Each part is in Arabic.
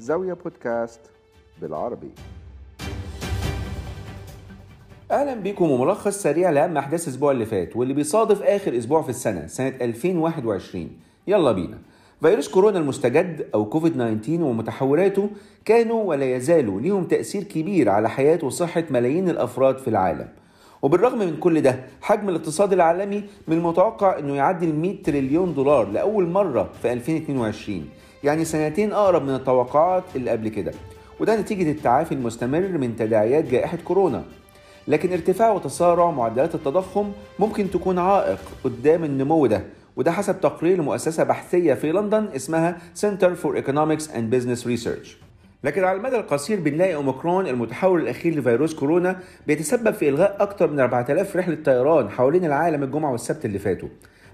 زاوية بودكاست بالعربي. أهلا بيكم وملخص سريع لأهم أحداث الأسبوع اللي فات واللي بيصادف آخر أسبوع في السنة سنة 2021 يلا بينا. فيروس كورونا المستجد أو كوفيد 19 ومتحوراته كانوا ولا يزالوا ليهم تأثير كبير على حياة وصحة ملايين الأفراد في العالم. وبالرغم من كل ده حجم الاقتصاد العالمي من المتوقع إنه يعدي ال 100 تريليون دولار لأول مرة في 2022 يعني سنتين أقرب من التوقعات اللي قبل كده. وده نتيجة التعافي المستمر من تداعيات جائحة كورونا. لكن ارتفاع وتسارع معدلات التضخم ممكن تكون عائق قدام النمو ده. وده حسب تقرير لمؤسسة بحثية في لندن اسمها Center for Economics and Business Research. لكن على المدى القصير بنلاقي أوميكرون المتحول الأخير لفيروس كورونا بيتسبب في إلغاء أكثر من 4000 رحلة طيران حوالين العالم الجمعة والسبت اللي فاتوا.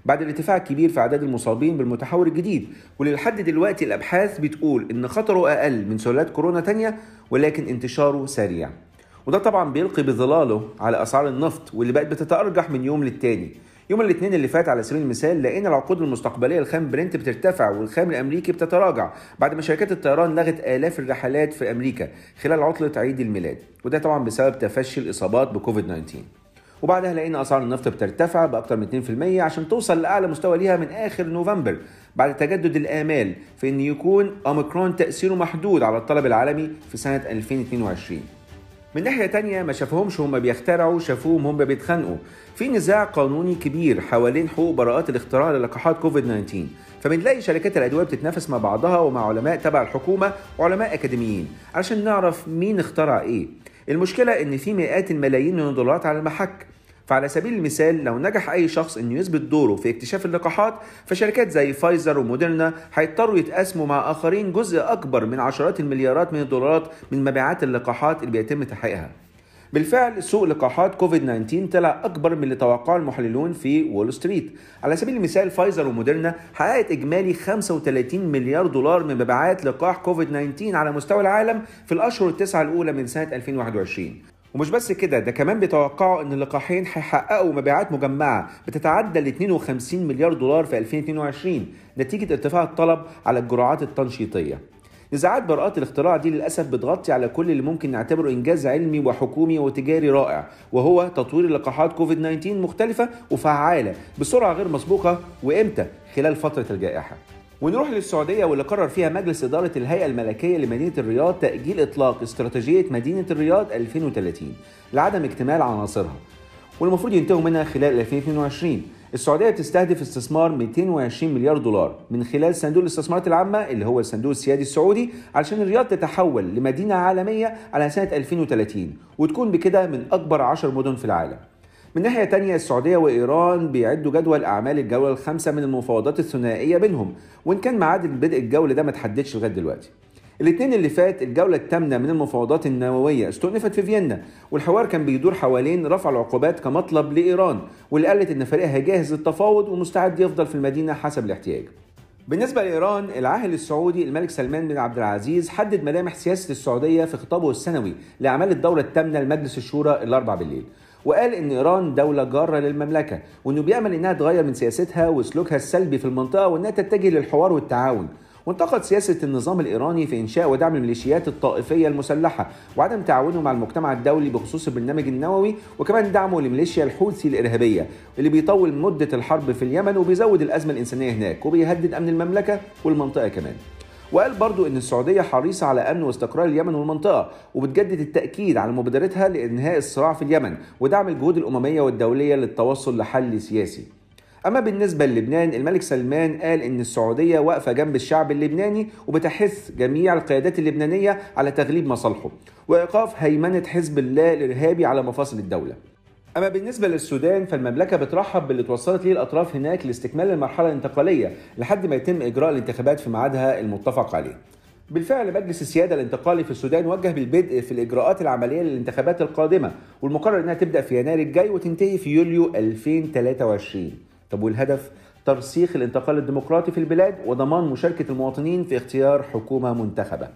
بعد الارتفاع الكبير في أعداد المصابين بالمتحول الجديد. واللي لحد دلوقتي الأبحاث بتقول إن خطره أقل من سلالات كورونا تانية ولكن انتشاره سريع. وده طبعا بيلقي بظلاله على أسعار النفط واللي بقت بتتأرجح من يوم للتاني. يوم الاثنين اللي فات على سبيل المثال لقينا العقود المستقبلية الخام برنت بترتفع والخام الأمريكي بتتراجع بعد ما شركات الطيران لغت آلاف الرحلات في أمريكا خلال عطلة عيد الميلاد. وده طبعا بسبب تفشي الإصابات بكوفيد 19 وبعدها لقينا أسعار النفط بترتفع باكثر من 2% عشان توصل لأعلى مستوى ليها من آخر نوفمبر بعد تجدد الآمال في إن يكون أوميكرون تأثيره محدود على الطلب العالمي في سنة 2022 من ناحية تانية ما شافوهمش هم بيخترعوا شافوهم هم بيتخانقوا. في نزاع قانوني كبير حوالين حقوق براءات الاختراع للقاحات كوفيد 19 فبنلاقي شركات الأدوية بتتنافس مع بعضها ومع علماء تبع الحكومة وعلماء أكاديميين. علشان نعرف مين اخترع إيه. المشكلة إن في مئات الملايين من الدولارات على المحك. فعلى سبيل المثال لو نجح أي شخص إنه يثبت دوره في اكتشاف اللقاحات فشركات زي فايزر وموديرنا هيضطروا يتقاسموا مع آخرين جزء أكبر من عشرات المليارات من الدولارات من مبيعات اللقاحات اللي بيتم تحقيقها. بالفعل سوق لقاحات كوفيد 19 طلع أكبر من اللي توقعه المحللون في وول ستريت على سبيل المثال فايزر وموديرنا حققت إجمالي 35 مليار دولار من مبيعات لقاح كوفيد 19 على مستوى العالم في الأشهر التسعه الأولى من سنة 2021 ومش بس كده ده كمان بيتوقعوا إن اللقاحين هيحققوا مبيعات مجمعة بتتعدى ل 52 مليار دولار في 2022 نتيجة ارتفاع الطلب على الجرعات التنشيطية. نزاعات براءات الاختراع دي للأسف بتغطي على كل اللي ممكن نعتبره إنجاز علمي وحكومي وتجاري رائع وهو تطوير لقاحات كوفيد 19 مختلفة وفعالة بسرعة غير مسبوقة وإمتى؟ خلال فترة الجائحة. ونروح للسعودية واللي قرر فيها مجلس إدارة الهيئة الملكية لمدينة الرياض تأجيل إطلاق استراتيجية مدينة الرياض 2030 لعدم اكتمال عناصرها والمفروض ينتهوا منها خلال 2022 السعودية بتستهدف استثمار 220 مليار دولار من خلال صندوق الاستثمارات العامة اللي هو الصندوق السيادي السعودي علشان الرياض تتحول لمدينة عالمية على سنة 2030 وتكون بكده من أكبر 10 مدن في العالم. من ناحية تانية السعودية وإيران بيعدوا جدول أعمال الجولة الخامسة من المفاوضات الثنائية بينهم وإن كان ميعاد بدء الجولة ده ما تحددش لغاية دلوقتي. الاثنين اللي فات الجولة الثامنة من المفاوضات النووية استؤنفت في فيينا والحوار كان بيدور حوالين رفع العقوبات كمطلب لإيران واللي قالت إن فريقها جاهز للتفاوض ومستعد يفضل في المدينة حسب الاحتياج. بالنسبة لإيران العاهل السعودي الملك سلمان بن عبد العزيز حدد ملامح سياسة السعودية في خطابه السنوي لأعمال الدورة الثامنة لمجلس الشورى الأربع بالليل وقال إن إيران دولة جارة للمملكة وإنه بيأمل إنها تغير من سياستها وسلوكها السلبي في المنطقة وإنها تتجه للحوار والتعاون. وانتقد سياسة النظام الإيراني في إنشاء ودعم الميليشيات الطائفية المسلحة وعدم تعاونه مع المجتمع الدولي بخصوص البرنامج النووي وكمان دعمه لميليشيا الحوثي الإرهابية اللي بيطول مدة الحرب في اليمن وبيزود الأزمة الإنسانية هناك وبيهدد أمن المملكة والمنطقة كمان. وقال برضو إن السعودية حريصة على أمن واستقرار اليمن والمنطقة وبتجدد التأكيد على مبادرتها لإنهاء الصراع في اليمن ودعم الجهود الأممية والدولية للتوصل لحل سياسي. أما بالنسبة للبنان الملك سلمان قال إن السعودية واقفة جنب الشعب اللبناني وبتحث جميع القيادات اللبنانية على تغليب مصالحه وإيقاف هيمنة حزب الله الإرهابي على مفاصل الدولة. أما بالنسبة للسودان فالمملكة بترحب باللي توصلت ليه الأطراف هناك لاستكمال المرحلة الانتقالية لحد ما يتم إجراء الانتخابات في ميعادها المتفق عليه. بالفعل مجلس السيادة الانتقالي في السودان وجه بالبدء في الإجراءات العملية للانتخابات القادمة والمقرر أنها تبدأ في يناير الجاي وتنتهي في يوليو 2023 طب والهدف؟ ترسيخ الانتقال الديمقراطي في البلاد وضمان مشاركة المواطنين في اختيار حكومة منتخبة.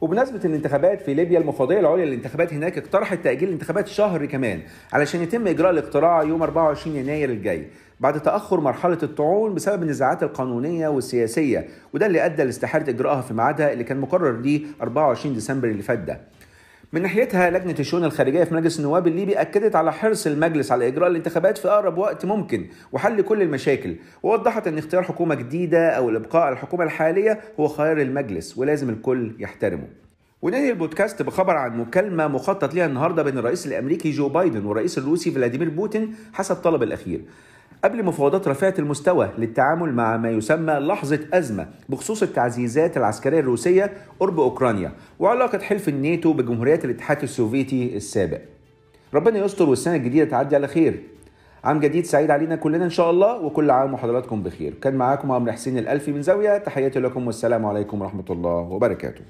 وبمناسبة الانتخابات في ليبيا المفوضية العليا للانتخابات هناك اقترحت تأجيل الانتخابات شهر كمان علشان يتم إجراء الاقتراع يوم 24 يناير الجاي بعد تأخر مرحلة الطعون بسبب النزاعات القانونية والسياسية وده اللي أدى لاستحالة إجراءها في ميعادها اللي كان مقرر ليه 24 ديسمبر اللي فات ده. من ناحيتها لجنة الشؤون الخارجية في مجلس النواب الليبي أكدت على حرص المجلس على إجراء الانتخابات في أقرب وقت ممكن وحل كل المشاكل ووضحت أن اختيار حكومة جديدة أو الإبقاء على الحكومة الحالية هو خيار المجلس ولازم الكل يحترمه. وننهي البودكاست بخبر عن مكالمة مخطط لها النهاردة بين الرئيس الأمريكي جو بايدن والرئيس الروسي فلاديمير بوتين حسب طلب الأخير. قبل مفاوضات رفيعة المستوى للتعامل مع ما يسمى لحظة أزمة بخصوص التعزيزات العسكرية الروسية قرب أوكرانيا وعلاقة حلف الناتو بجمهوريات الاتحاد السوفيتي السابق. ربنا يستر والسنة الجديدة تعدي على خير. عام جديد سعيد علينا كلنا إن شاء الله وكل عام وحضراتكم بخير. كان معاكم عمرو حسين الألفي من زاوية تحياتي لكم والسلام عليكم ورحمة الله وبركاته.